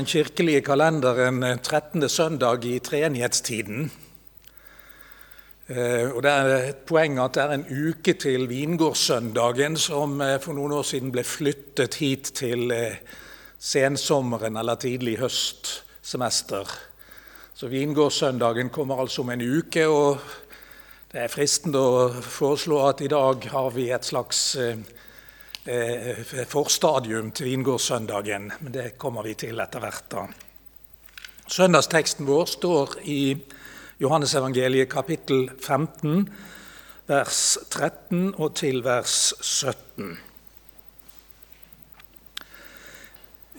Den kirkelige kalenderen 13. søndag i treenighetstiden. Eh, og Det er et poeng at det er en uke til vingårdssøndagen, som eh, for noen år siden ble flyttet hit til eh, sensommeren eller tidlig høstsemester. Så vingårdssøndagen kommer altså om en uke, og det er fristende å foreslå at i dag har vi et slags eh, forstadium til vingårdssøndagen. Men det kommer vi til etter hvert. da. Søndagsteksten vår står i Johannesevangeliet kapittel 15, vers 13 og til vers 17.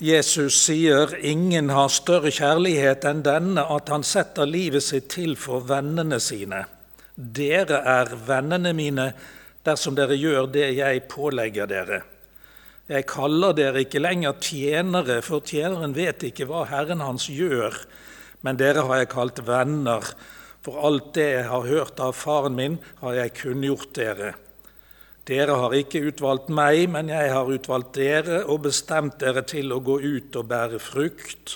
Jesus sier ingen har større kjærlighet enn denne, at han setter livet sitt til for vennene sine. Dere er vennene mine dersom dere gjør det jeg pålegger dere. Jeg kaller dere ikke lenger tjenere, for tjeneren vet ikke hva Herren hans gjør, men dere har jeg kalt venner, for alt det jeg har hørt av faren min, har jeg kunngjort dere. Dere har ikke utvalgt meg, men jeg har utvalgt dere og bestemt dere til å gå ut og bære frukt,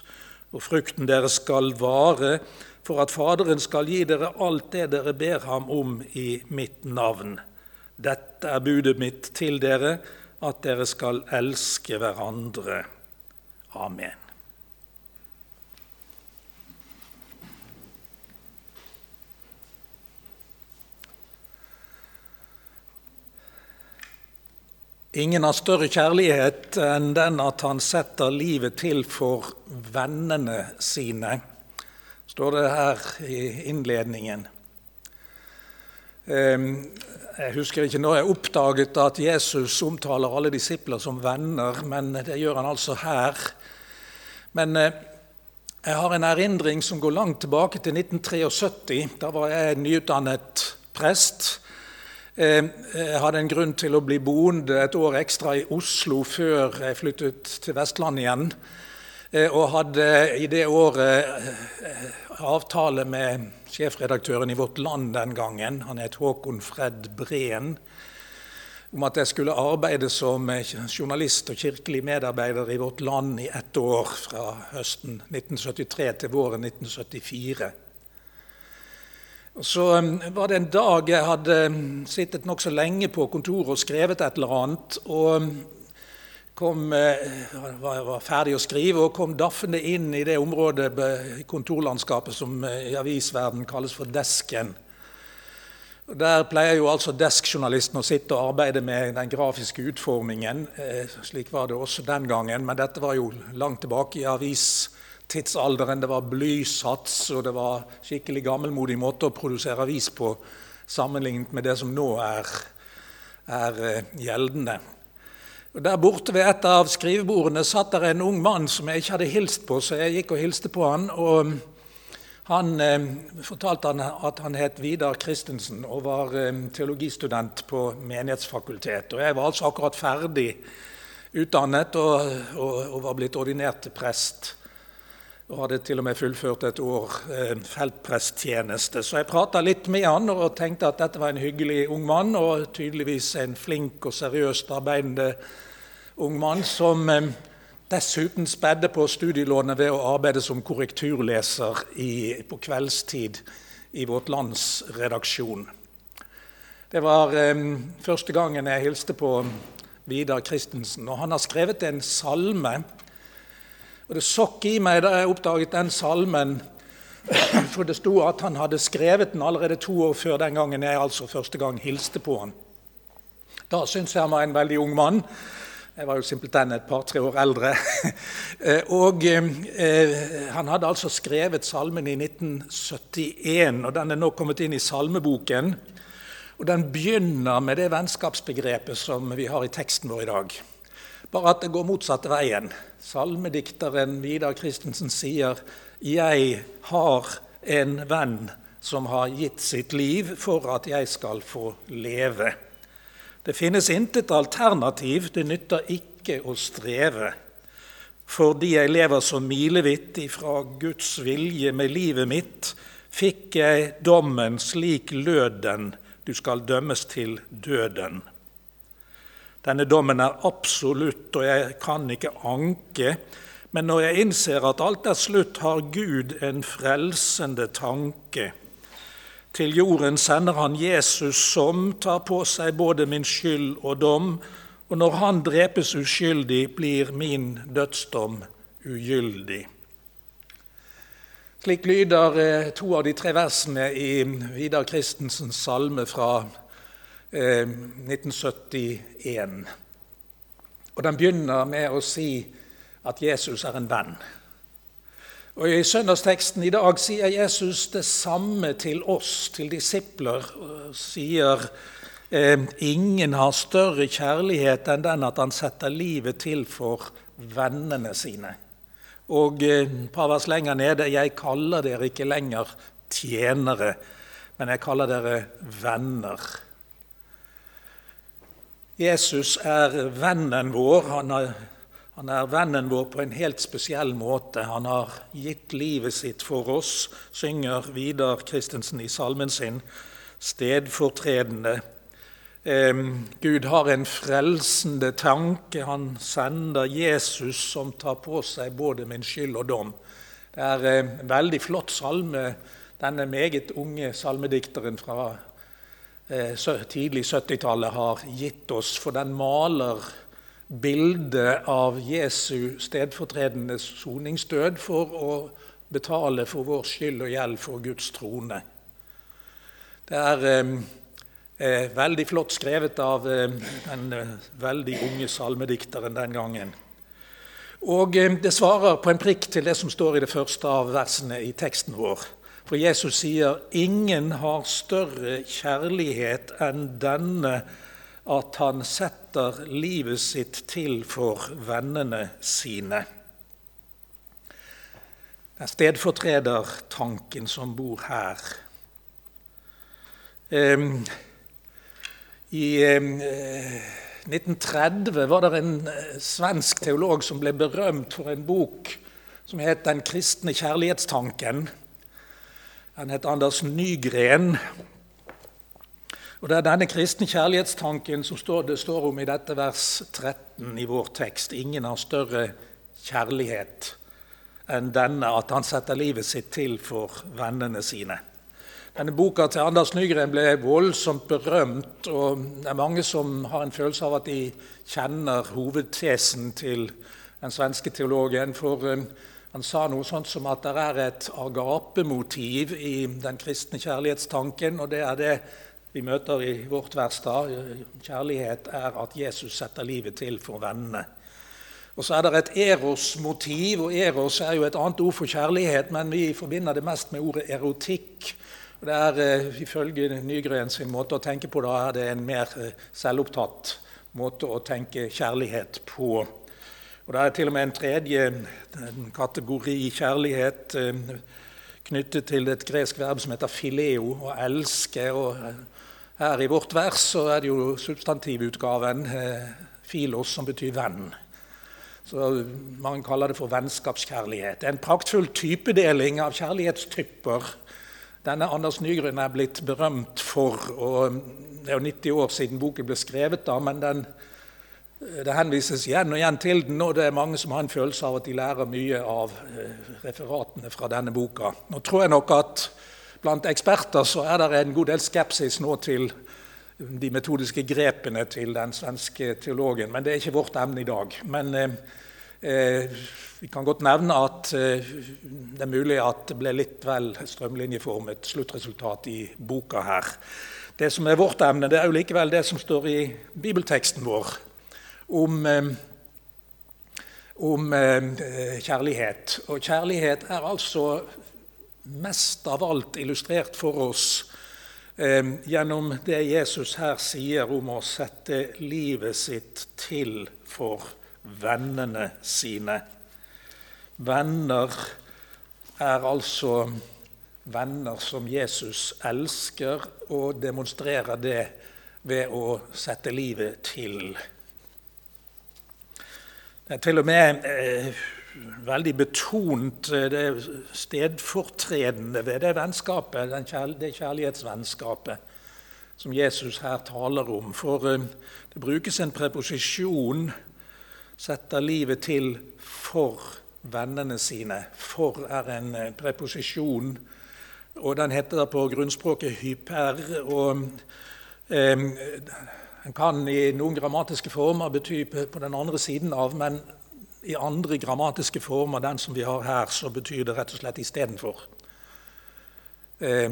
og frukten deres skal vare, for at Faderen skal gi dere alt det dere ber ham om i mitt navn. Dette er budet mitt til dere, at dere skal elske hverandre. Amen. Ingen har større kjærlighet enn den at han setter livet til for vennene sine, står det her i innledningen. Ehm, jeg husker ikke når jeg oppdaget at Jesus omtaler alle disipler som venner, men det gjør han altså her. Men eh, jeg har en erindring som går langt tilbake til 1973. Da var jeg nyutdannet prest. Eh, jeg hadde en grunn til å bli boende et år ekstra i Oslo før jeg flyttet til Vestlandet igjen. Eh, og hadde i det året avtale med sjefredaktøren i Vårt Land den gangen, han het Håkon Fred Breen, om at jeg skulle arbeide som journalist og kirkelig medarbeider i Vårt Land i ett år, fra høsten 1973 til våren 1974. Og så um, var det en dag jeg hadde sittet nokså lenge på kontoret og skrevet et eller annet. og um, kom, var, var ferdig å skrive og kom daffende inn i det området i kontorlandskapet som eh, i avisverden kalles for desken. Der pleier jo altså deskjournalisten å sitte og arbeide med den grafiske utformingen. Eh, slik var det også den gangen, men dette var jo langt tilbake i avistidsalderen. Det var blysats, og det var skikkelig gammelmodig måte å produsere avis på sammenlignet med det som nå er, er gjeldende. Og Der borte ved et av skrivebordene satt der en ung mann som jeg ikke hadde hilst på, så jeg gikk og hilste på han. og Han eh, fortalte han at han het Vidar Christensen og var eh, teologistudent på Menighetsfakultetet. Og Jeg var altså akkurat ferdig utdannet og, og, og var blitt ordinert til prest. Og hadde til og med fullført et år eh, feltpresttjeneste. Så jeg prata litt med han og tenkte at dette var en hyggelig ung mann, og tydeligvis en flink og seriøst arbeidende ung mann som eh, dessuten spedde på studielånet ved å arbeide som korrekturleser i, på kveldstid i Vårt Lands redaksjon. Det var eh, første gangen jeg hilste på Vidar Christensen. og Han har skrevet en salme. Og Det sokk i meg da jeg oppdaget den salmen, for det sto at han hadde skrevet den allerede to år før den gangen jeg altså første gang hilste på han. Da syntes jeg han var en veldig ung mann. Jeg var jo simpelthen et par-tre år eldre. Eh, og eh, Han hadde altså skrevet salmen i 1971, og den er nå kommet inn i salmeboken. Og Den begynner med det vennskapsbegrepet som vi har i teksten vår i dag. Bare at det går motsatte veien. Salmedikteren Vidar Christensen sier 'Jeg har en venn som har gitt sitt liv for at jeg skal få leve'. Det finnes intet alternativ, det nytter ikke å streve. Fordi jeg lever så milevidt ifra Guds vilje med livet mitt, fikk jeg dommen slik lød den, du skal dømmes til døden. Denne dommen er absolutt, og jeg kan ikke anke, Men når jeg innser at alt er slutt, har Gud en frelsende tanke. Til jorden sender han Jesus, som tar på seg både min skyld og dom. Og når han drepes uskyldig, blir min dødsdom ugyldig. Slik lyder eh, to av de tre versene i Vidar Christensens salme fra 1971. Eh, og Den begynner med å si at Jesus er en venn. Og I søndagsteksten i dag sier Jesus det samme til oss, til disipler. sier eh, ingen har større kjærlighet enn den at han setter livet til for vennene sine. Og et eh, par vers lenger nede Jeg kaller dere ikke lenger tjenere, men jeg kaller dere venner. Jesus er vennen vår. Han er, han er, vennen vår på en helt spesiell måte. Han har gitt livet sitt for oss, synger Vidar Christensen i salmen sin, stedfortredende. Gud har en frelsende tanke. Han sender Jesus som tar på seg både min skyld og dom. Det er en veldig flott salme denne meget unge salmedikteren fra eh, tidlig 70-tallet har gitt oss, for den maler bildet av Jesu stedfortredende soningsdød for å betale for vår skyld og gjeld for Guds trone. Det er Eh, veldig flott skrevet av eh, den eh, veldig unge salmedikteren den gangen. Og Det svarer på en prikk til det som står i det første av versene i teksten vår. For Jesus sier ingen har større kjærlighet enn denne, at han setter livet sitt til for vennene sine. Det er stedfortredertanken som bor her. Eh, i eh, 1930 var det en eh, svensk teolog som ble berømt for en bok som het 'Den kristne kjærlighetstanken'. Den het Anders Nygren. Og Det er denne kristne kjærlighetstanken som står, det står om i dette vers 13 i vår tekst. Ingen har større kjærlighet enn denne, at han setter livet sitt til for vennene sine. Denne boka til Anders Nygren ble voldsomt berømt, og det er mange som har en følelse av at de kjenner hovedtesen til den svenske teologen. For um, han sa noe sånt som at det er et agapemotiv i den kristne kjærlighetstanken, og det er det vi møter i vårt vers da. Kjærlighet er at Jesus setter livet til for vennene. Og så er det et eros-motiv, og eros er jo et annet ord for kjærlighet, men vi forbinder det mest med ordet erotikk. Og Det er uh, Ifølge Nygren sin måte å tenke på da er det en mer uh, selvopptatt måte å tenke kjærlighet på. Og Det er til og med en tredje kategori kjærlighet uh, knyttet til et gresk verb som heter fileo, å elske. og Her i vårt vers så er det jo substantivutgaven filos, som betyr venn. Så Man kaller det for vennskapskjærlighet. Det er en praktfull typedeling av kjærlighetstyper denne Anders Nygren er blitt berømt for. og Det er jo 90 år siden boken ble skrevet, da, men den, det henvises igjen og igjen til den. Og det er mange som har en følelse av at de lærer mye av eh, referatene fra denne boka. Nå tror jeg nok at blant eksperter så er det en god del skepsis nå til de metodiske grepene til den svenske teologen, men det er ikke vårt emne i dag. Men eh, Eh, vi kan godt nevne at eh, det er mulig at det ble litt vel strømlinjeformet sluttresultat i boka her. Det som er vårt emne, det er jo likevel det som står i bibelteksten vår om, eh, om kjærlighet. Og kjærlighet er altså mest av alt illustrert for oss gjennom det Jesus her sier om å sette livet sitt til for vennene sine. Venner er altså venner som Jesus elsker, og demonstrerer det ved å sette livet til. Det er til og med eh, veldig betont eh, det stedfortredende ved det vennskapet, det kjærlighetsvennskapet som Jesus her taler om. For eh, det brukes en preposisjon setter livet til for vennene sine. For er en eh, preposisjon, og den heter på grunnspråket hyper. og eh, Den kan i noen grammatiske former bety på den andre siden av, men i andre grammatiske former, den som vi har her, så betyr det rett og slett istedenfor. Eh,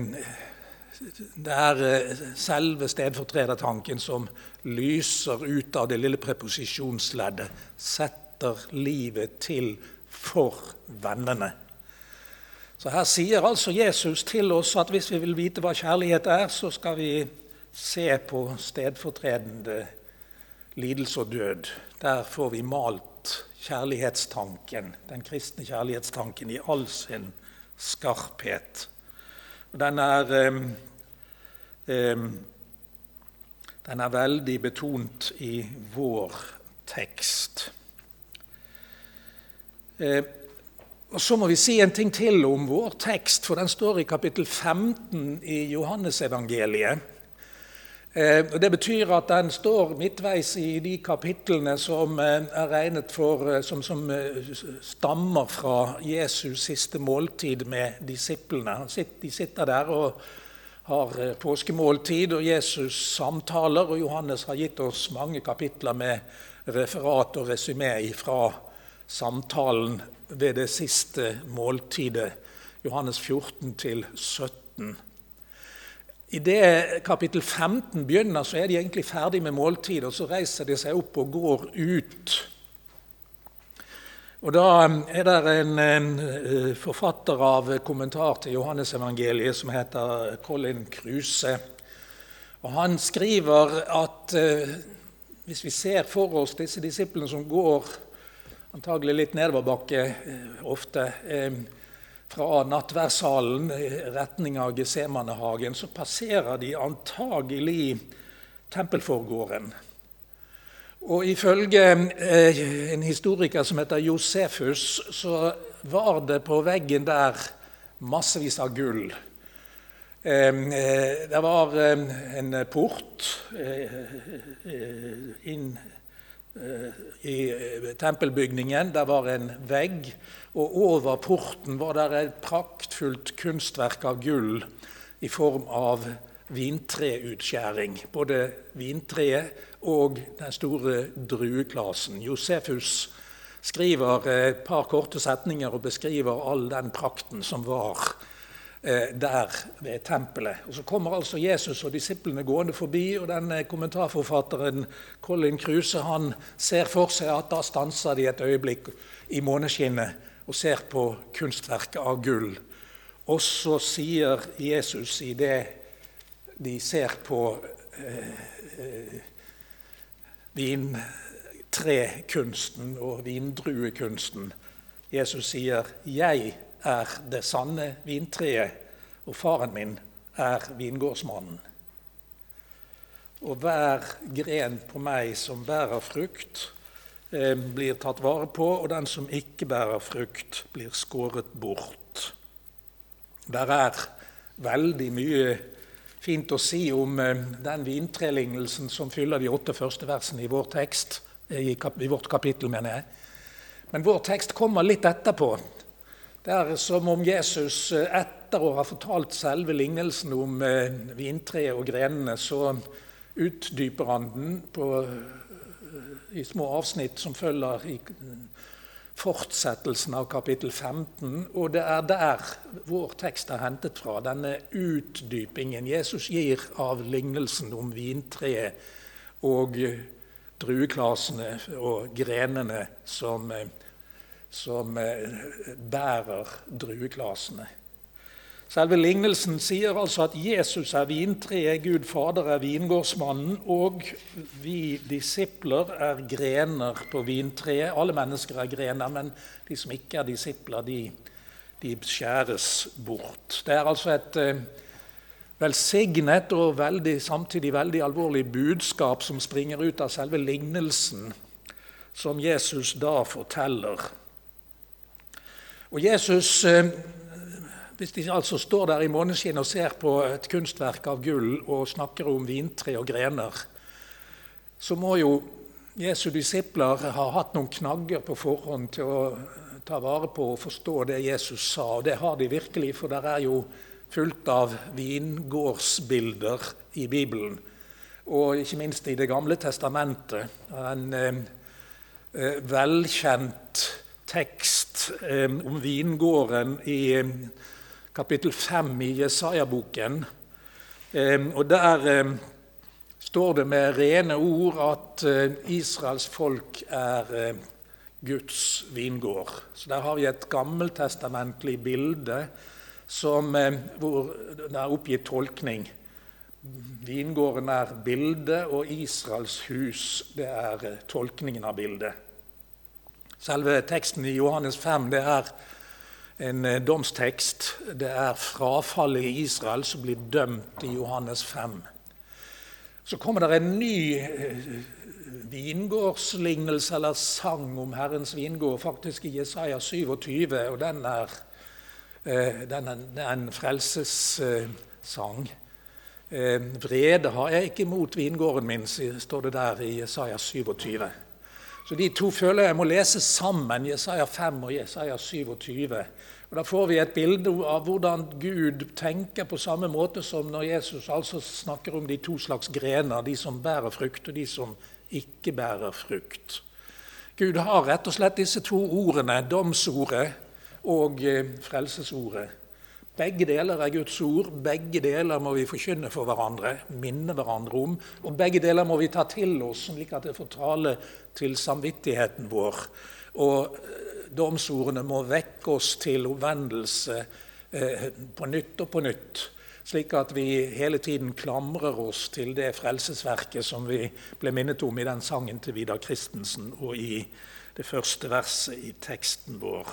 det er eh, selve stedfortredertanken som lyser ut av det lille preposisjonsleddet. Setter livet til for vennene. Så Her sier altså Jesus til oss at hvis vi vil vite hva kjærlighet er, så skal vi se på stedfortredende lidelse og død. Der får vi malt kjærlighetstanken, den kristne kjærlighetstanken i all sin skarphet. Den er, den er veldig betont i vår tekst. Og Så må vi si en ting til om vår tekst, for den står i kapittel 15 i Johannesevangeliet. Eh, det betyr at den står midtveis i de kapitlene som eh, er regnet for eh, som, som stammer fra Jesus' siste måltid med disiplene. De sitter der og har påskemåltid, og Jesus samtaler. Og Johannes har gitt oss mange kapitler med referat og resymé fra samtalen ved det siste måltidet. Johannes 14 til 17. I det kapittel 15 begynner, så er de egentlig ferdig med måltid, og så reiser de seg opp og går ut. Og Da er det en, eh, forfatter av kommentar til Johannesevangeliet som heter Colin Kruse. Og Han skriver at eh, hvis vi ser for oss disse disiplene som går antagelig litt nedoverbakke eh, ofte eh, fra nattverdssalen i retning av Gesemanehagen, så passerer de antagelig tempelforgården. Og Ifølge eh, en historiker som heter Josefus, så var det på veggen der massevis av gull. Eh, det var eh, en port inn i tempelbygningen. Der var en vegg og over porten var det et praktfullt kunstverk av gull i form av vintreutskjæring. Både vintreet og den store drueklasen. Josefus skriver et par korte setninger og beskriver all den prakten som var eh, der ved tempelet. Og Så kommer altså Jesus og disiplene gående forbi, og denne kommentarforfatteren Colin Kruse han ser for seg at da stanser de et øyeblikk i måneskinnet og ser på kunstverket av gull. Og så sier Jesus i det de ser på eh, eh, vintrekunsten og vindruekunsten Jesus sier 'Jeg er det sanne vintreet, og faren min er vingårdsmannen'. Og hver gren på meg som bærer frukt, Eh, blir tatt vare på, og den som ikke bærer frukt, blir skåret bort. Der er veldig mye fint å si om eh, den vintrelignelsen som fyller de åtte første versene i vår tekst, eh, i, kap i vårt kapittel, mener jeg. Men vår tekst kommer litt etterpå. Det er som om Jesus etter å ha fortalt selve lignelsen om vintreet og grenene, så utdyper han den på i små avsnitt som følger i fortsettelsen av kapittel 15. Og det er der vår tekst er hentet fra, denne utdypingen Jesus gir av lignelsen om vintreet og drueklasene og grenene som, som bærer drueklasene. Selve lignelsen sier altså at Jesus er vintreet, Gud Fader er vingårdsmannen, og vi disipler er grener på vintreet. Alle mennesker er grener, men de som ikke er disipler, de, de skjæres bort. Det er altså et eh, velsignet og veldig, samtidig veldig alvorlig budskap som springer ut av selve lignelsen, som Jesus da forteller. Og Jesus... Eh, hvis de altså står der i måneskinn og ser på et kunstverk av gull og snakker om vintre og grener, så må jo Jesu disipler ha hatt noen knagger på forhånd til å ta vare på og forstå det Jesus sa. Og det har de virkelig, for det er jo fullt av vingårdsbilder i Bibelen. Og ikke minst i Det gamle testamentet. En eh, eh velkjent tekst eh, om vingården i eh, kapittel 5 i Jesaja-boken. Eh, og der står det med rene ord at Israels folk er Guds vingård. Så Der har vi et gammeltestamentlig bilde som, hvor det er oppgitt tolkning. Vingården er bildet, og Israels hus det er tolkningen av bildet. Selve teksten i Johannes 5 det er en domstekst. Det er frafallet i Israel som blir dømt i Johannes 5. Så kommer det en ny eh, vingårdslignelse eller sang om Herrens vingård, faktisk i Jesaja 27, og den er, eh, den er en frelsessang. Eh, vrede har jeg ikke mot vingården min, står det der i Jesaja 27. Så de to føler jeg må lese sammen, Jesaja 5 og Jesaja 27. Og Da får vi et bilde av hvordan Gud tenker på samme måte som når Jesus altså snakker om de to slags grener, de som bærer frukt, og de som ikke bærer frukt. Gud har rett og slett disse to ordene, domsordet og eh, frelsesordet. Begge deler er Guds ord, begge deler må vi forkynne for hverandre, minne hverandre om. Og begge deler må vi ta til oss, slik at det får tale til samvittigheten vår. Og domsordene må vekke oss til omvendelse eh, på nytt og på nytt. Slik at vi hele tiden klamrer oss til det frelsesverket som vi ble minnet om i den sangen til Vidar Christensen og i det første verset i teksten vår.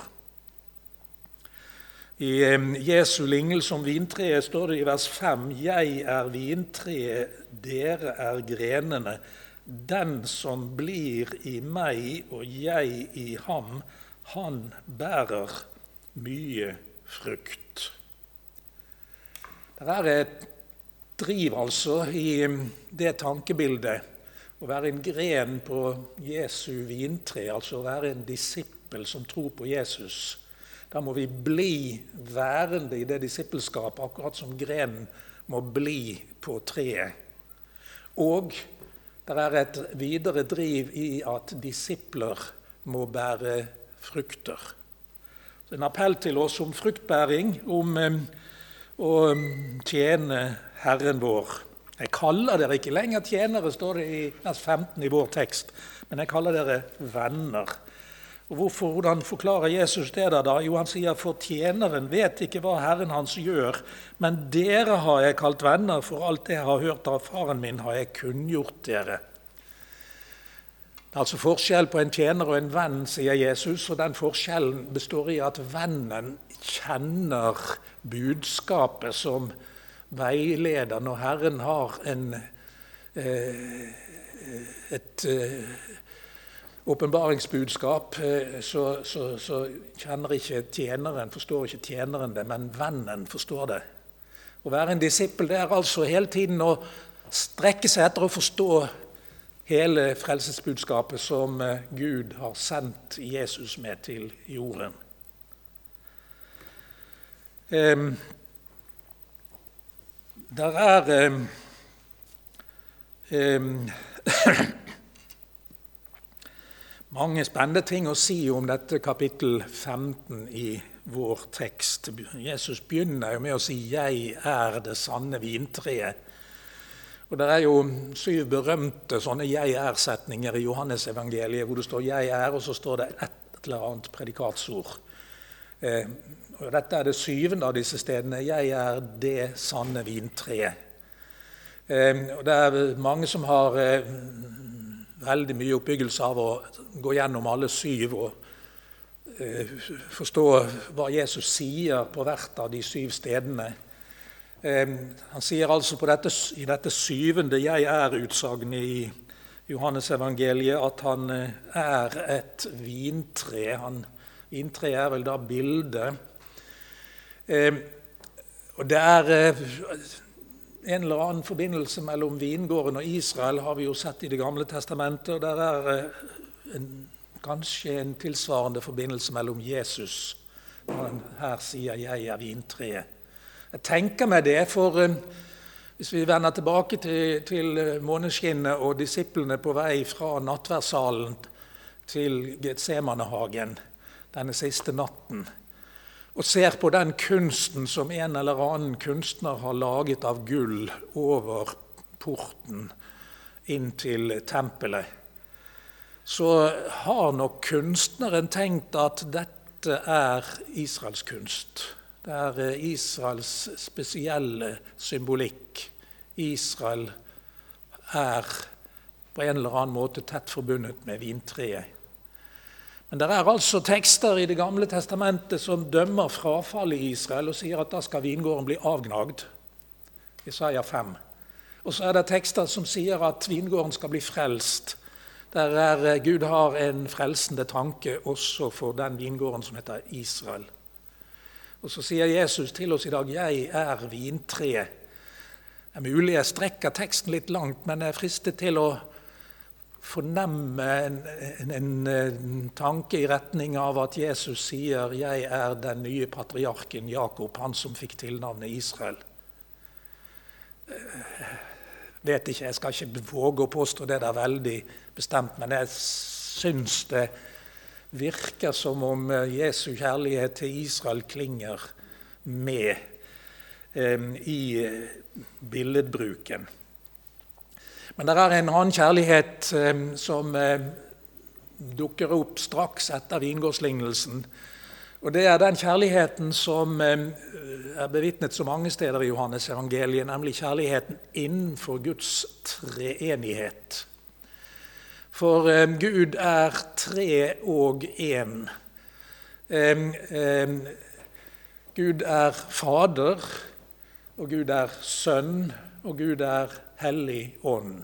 I eh, Jesu lignelse om vintreet står det i vers 5.: Jeg er vintreet, dere er grenene. Den som blir i meg og jeg i ham, han bærer mye frukt. Det er et driv altså i det tankebildet å være en gren på Jesu vintre, altså å være en disippel som tror på Jesus. Da må vi bli værende i det disippelskapet, akkurat som grenen må bli på treet. Og det er et videre driv i at disipler må bære frukter. En appell til oss om fruktbæring, om å tjene Herren vår. Jeg kaller dere ikke lenger tjenere, står det i vers 15 i vår tekst, men jeg kaller dere venner. Og hvorfor, Hvordan forklarer Jesus det da? Jo, han sier for tjeneren vet ikke hva Herren hans gjør, men dere har jeg kalt venner, for alt det jeg har hørt av faren min, har jeg kunngjort dere. Det er altså forskjell på en tjener og en venn, sier Jesus. Og den forskjellen består i at vennen kjenner budskapet som veileder. Når Herren har en, eh, et eh, åpenbaringsbudskap, eh, så, så, så, kjenner ikke tjeneren, forstår ikke tjeneren det, men vennen forstår det. Å være en disippel det er altså hele tiden å strekke seg etter å forstå hele frelsesbudskapet som eh, Gud har sendt Jesus med til jorden. Um, der er um, um, mange spennende ting å si om dette kapittel 15 i vår tekst. Jesus begynner jo med å si 'Jeg er det sanne vintreet'. Og Det er jo syv berømte sånne 'jeg er'-setninger i Johannesevangeliet hvor det står 'jeg er', og så står det et eller annet predikatsord. Eh, og dette er det syvende av disse stedene. 'Jeg er det sanne vintreet'. Eh, og det er mange som har eh, veldig mye oppbyggelse av å gå gjennom alle syv og eh, forstå hva Jesus sier på hvert av de syv stedene. Han sier altså dette, i dette syvende 'jeg er'-utsagnet i Johannes-evangeliet at han eh, er et vintre. Han, vintre er vel da bildet. Og det er, en eller annen forbindelse mellom vingården og Israel har vi jo sett i Det gamle testamentet. og Der er eh, en, kanskje en tilsvarende forbindelse mellom Jesus når han her sier 'jeg er vintreet'. Jeg tenker meg det, for eh, hvis vi vender tilbake til, til måneskinnet og disiplene på vei fra nattverdssalen til Getsemanehagen denne siste natten, og ser på den kunsten som en eller annen kunstner har laget av gull over porten inn til tempelet, så har nok kunstneren tenkt at dette er Israels kunst. Det er eh, Israels spesielle symbolikk. Israel er på en eller annen måte tett forbundet med vintreet. Men det er altså tekster i Det gamle testamentet som dømmer frafallet i Israel og sier at da skal vingården bli avgnagd. Isaiah 5. Og så er det tekster som sier at vingården skal bli frelst. Der er, eh, Gud har en frelsende tanke også for den vingården som heter Israel. Og Så sier Jesus til oss i dag 'Jeg er vintreet'. Det er mulig jeg strekker teksten litt langt, men jeg er fristet til å fornemme en, en, en, tanke i retning av at Jesus sier 'Jeg er den nye patriarken Jakob, han som fikk tilnavnet Israel'. Jeg vet ikke, Jeg skal ikke våge å påstå det der veldig bestemt, men jeg syns det virker som om Jesu kjærlighet til Israel klinger med eh, i billedbruken. Men det er en annen kjærlighet eh, som eh, dukker opp straks etter vingårdslignelsen. Og Det er den kjærligheten som eh, er bevitnet så mange steder i Johannes evangeliet, nemlig kjærligheten innenfor Guds treenighet. For eh, Gud er tre og én. Gud er Fader, og Gud er Sønn, og Gud er Hellig Ånd.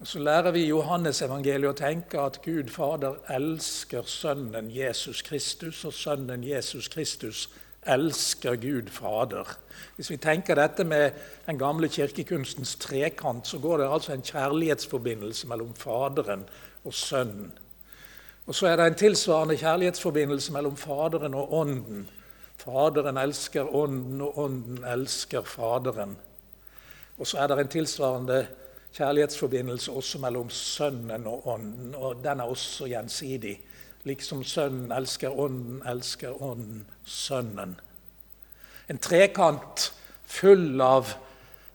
Og Så lærer vi i Johannes-evangeliet å tenke at Gud Fader elsker Sønnen Jesus Kristus, og Sønnen Jesus Kristus elsker Gud Fader. Hvis vi tenker dette med den gamle kirkekunstens trekant, så går det altså en kjærlighetsforbindelse mellom Faderen og Sønnen. Og så er det en tilsvarende kjærlighetsforbindelse mellom Faderen og Ånden. Faderen elsker Ånden, og Ånden elsker Faderen. Og så er det en tilsvarende kjærlighetsforbindelse også mellom Sønnen og Ånden, og den er også gjensidig. Liksom Sønnen elsker Ånden, elsker Ånden Sønnen. En trekant full av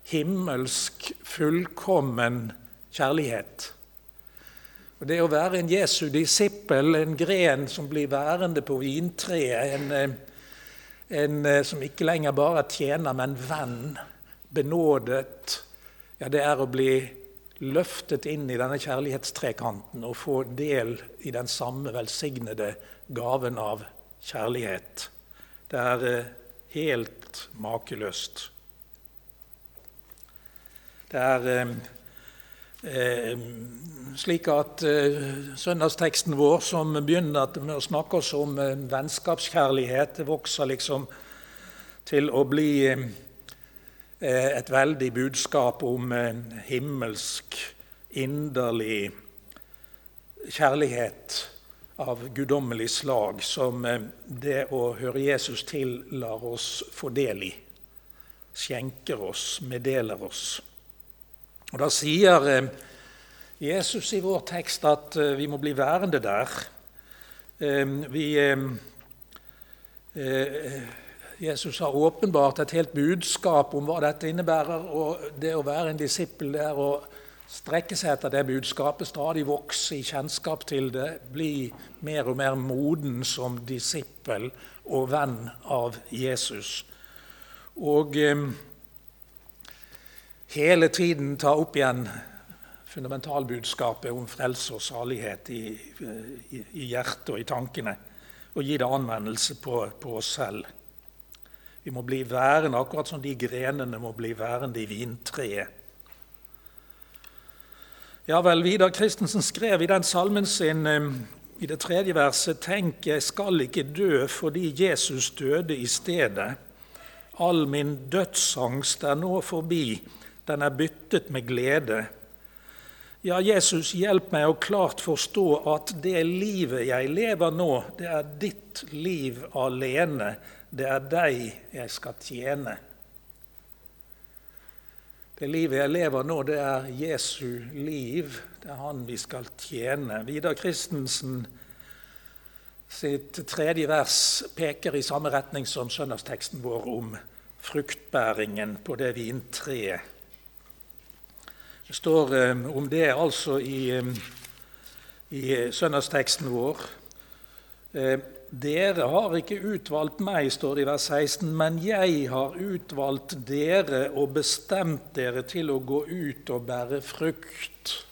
himmelsk, fullkommen kjærlighet. Og Det å være en Jesu disippel, en gren som blir værende på vintreet, en, eh, en eh, som ikke lenger bare er tjener, men venn, benådet, ja, det er å bli løftet inn i denne kjærlighetstrekanten og få del i den samme velsignede gaven av kjærlighet. Det er eh, helt makeløst. Det er eh, eh, slik at eh, søndagsteksten vår, som begynner med å snakke oss om eh, vennskapskjærlighet, vokser liksom til å bli Eh, et veldig budskap om eh, himmelsk, inderlig kjærlighet av guddommelig slag, som eh, det å høre Jesus til lar oss få del i. Skjenker oss, meddeler oss. Og Da sier Jesus i vår tekst at vi må bli værende der. Vi Jesus har åpenbart et helt budskap om hva dette innebærer. og Det å være en disippel er å strekke seg etter det budskapet, stadig vokse i kjennskap til det, bli mer og mer moden som disippel og venn av Jesus. Og eh, hele tiden ta opp igjen fundamentalbudskapet om frelse og salighet i, i, i hjertet og i tankene, og gi det anvendelse på, på oss selv. Vi må bli værende, akkurat som de grenene må bli værende i vintreet. Ja vel, Vidar Christensen skrev i den salmen sin i det tredje verset Tenk, jeg skal ikke dø fordi Jesus døde i stedet. All min dødsangst er nå forbi, den er byttet med glede. Ja, Jesus, hjelp meg å klart forstå at det livet jeg lever nå, det er ditt liv alene. Det er deg jeg skal tjene. Det livet jeg lever nå, det er Jesu liv. Det er han vi skal tjene. Vidar Christensen sitt tredje vers peker i samme retning som søndagsteksten vår om fruktbæringen på det vintreet. Det står eh, om det altså i, eh, i søndagsteksten vår. Eh, dere har ikke utvalgt meg, står det i vers 16, men jeg har utvalgt dere og bestemt dere til å gå ut og bære frukt.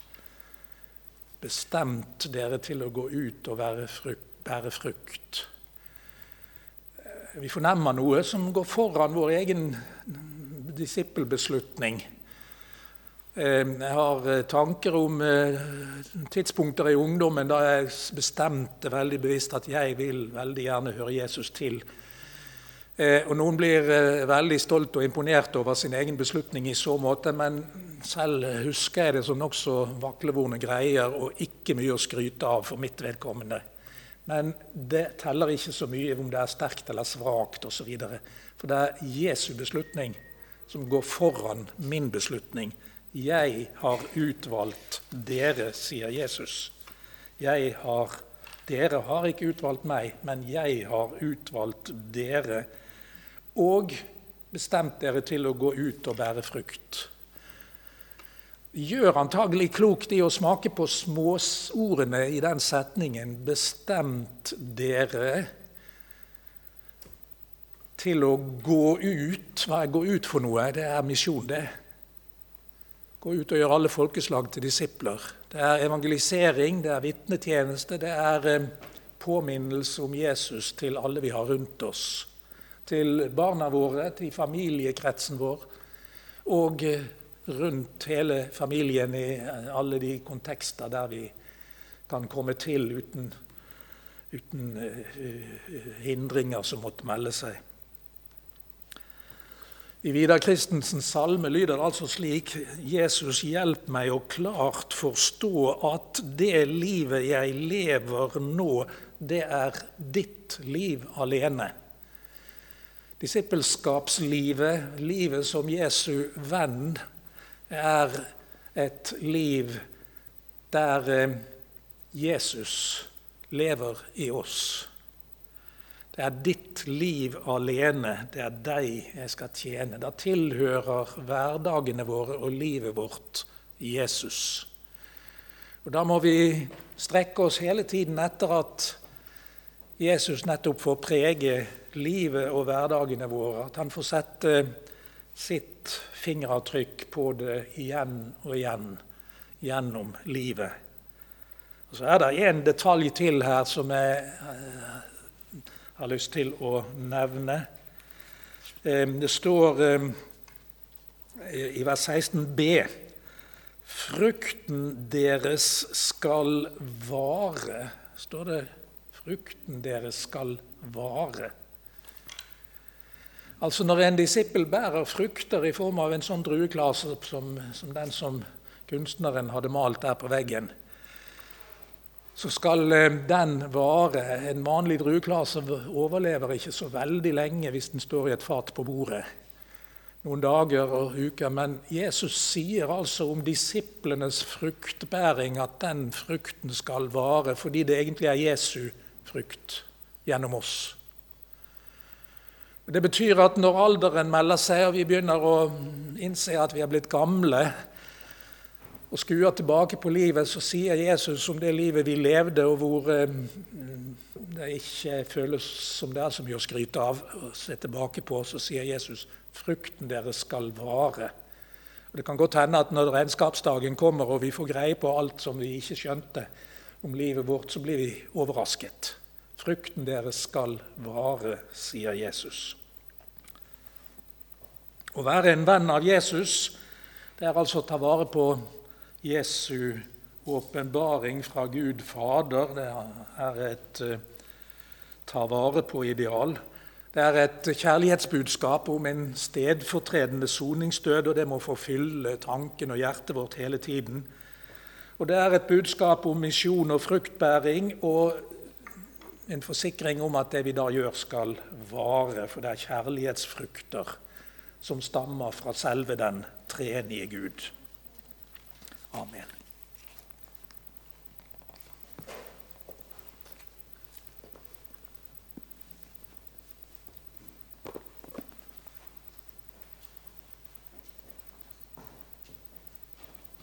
Bestemt dere til å gå ut og frukt, bære frukt. Vi fornemmer noe som går foran vår egen disippelbeslutning. Eh, jeg har eh, tanker om eh, tidspunkter i ungdommen da jeg bestemte veldig bevisst at jeg vil veldig gjerne høre Jesus til. Og Noen blir veldig stolt og imponert over sin egen beslutning i så måte, men selv husker jeg det som nokså vaklevorne greier og ikke mye å skryte av for mitt vedkommende. Men det teller ikke så mye om det er sterkt eller svakt osv. For det er Jesu beslutning som går foran min beslutning 'Jeg har utvalgt dere', sier Jesus. Jeg har, dere har ikke utvalgt meg, men jeg har utvalgt dere. Og bestemt dere til å gå ut og bære frukt. Gjør antagelig klokt i å smake på småordene i den setningen 'bestemt dere' til å gå ut. Hva er gå ut for noe? Det er misjon, det. Gå ut og gjøre alle folkeslag til disipler. Det er evangelisering, det er vitnetjeneste, det er eh, påminnelse om Jesus til alle vi har rundt oss. Til barna våre, til familiekretsen vår og eh, rundt hele familien i eh, alle de kontekster der vi kan komme til uten, uten hindringer som måtte melde seg. I Vidar Christensens salme lyder det altså slik Jesus, hjelp meg å klart forstå at det livet jeg lever nå, det er ditt liv alene. Disippelskapslivet, livet som Jesu venn, er et liv der eh, Jesus lever i oss. Det er ditt liv alene. Det er deg jeg skal tjene. Da tilhører hverdagene våre og livet vårt Jesus. Og Da må vi strekke oss hele tiden etter at Jesus nettopp får prege livet og hverdagene våre. At han får sette sitt fingeravtrykk på det igjen og igjen gjennom livet. Og Så er det en detalj til her som er har lyst til å nevne. Det står i vers 16b Frukten deres skal vare. Står det 'frukten deres skal vare'? Altså Når en disippel bærer frukter i form av en sånn drueklase som, som den som kunstneren hadde malt der på veggen, så skal eh, den vare. En vanlig drueklase overlever ikke så veldig lenge hvis den står i et fat på bordet. Noen dager og uker. Men Jesus sier altså om disiplenes fruktbæring at den frukten skal vare fordi det egentlig er Jesu frukt gjennom oss. Det betyr at når alderen melder seg og vi begynner å innse at vi er blitt gamle, og skuer tilbake på livet, så sier Jesus om det livet vi levde, og hvor eh, det ikke føles som det er så mye å skryte av og se tilbake på, så sier Jesus frukten deres skal vare. Og Det kan godt hende at når regnskapsdagen kommer og vi får greie på alt som vi ikke skjønte om livet vårt, så blir vi overrasket. Frukten deres skal vare, sier Jesus. Å være en venn av Jesus, det er altså å ta vare på Jesu åpenbaring fra Gud Fader. Det er et uh, ta vare på-ideal. Det er et kjærlighetsbudskap om en stedfortredende soningsdød, og det må forfylle tanken og hjertet vårt hele tiden. Og det er et budskap om misjon og fruktbæring og en forsikring om at det vi da gjør, skal vare, for det er kjærlighetsfrukter som stammer fra selve den treenige Gud. Amen.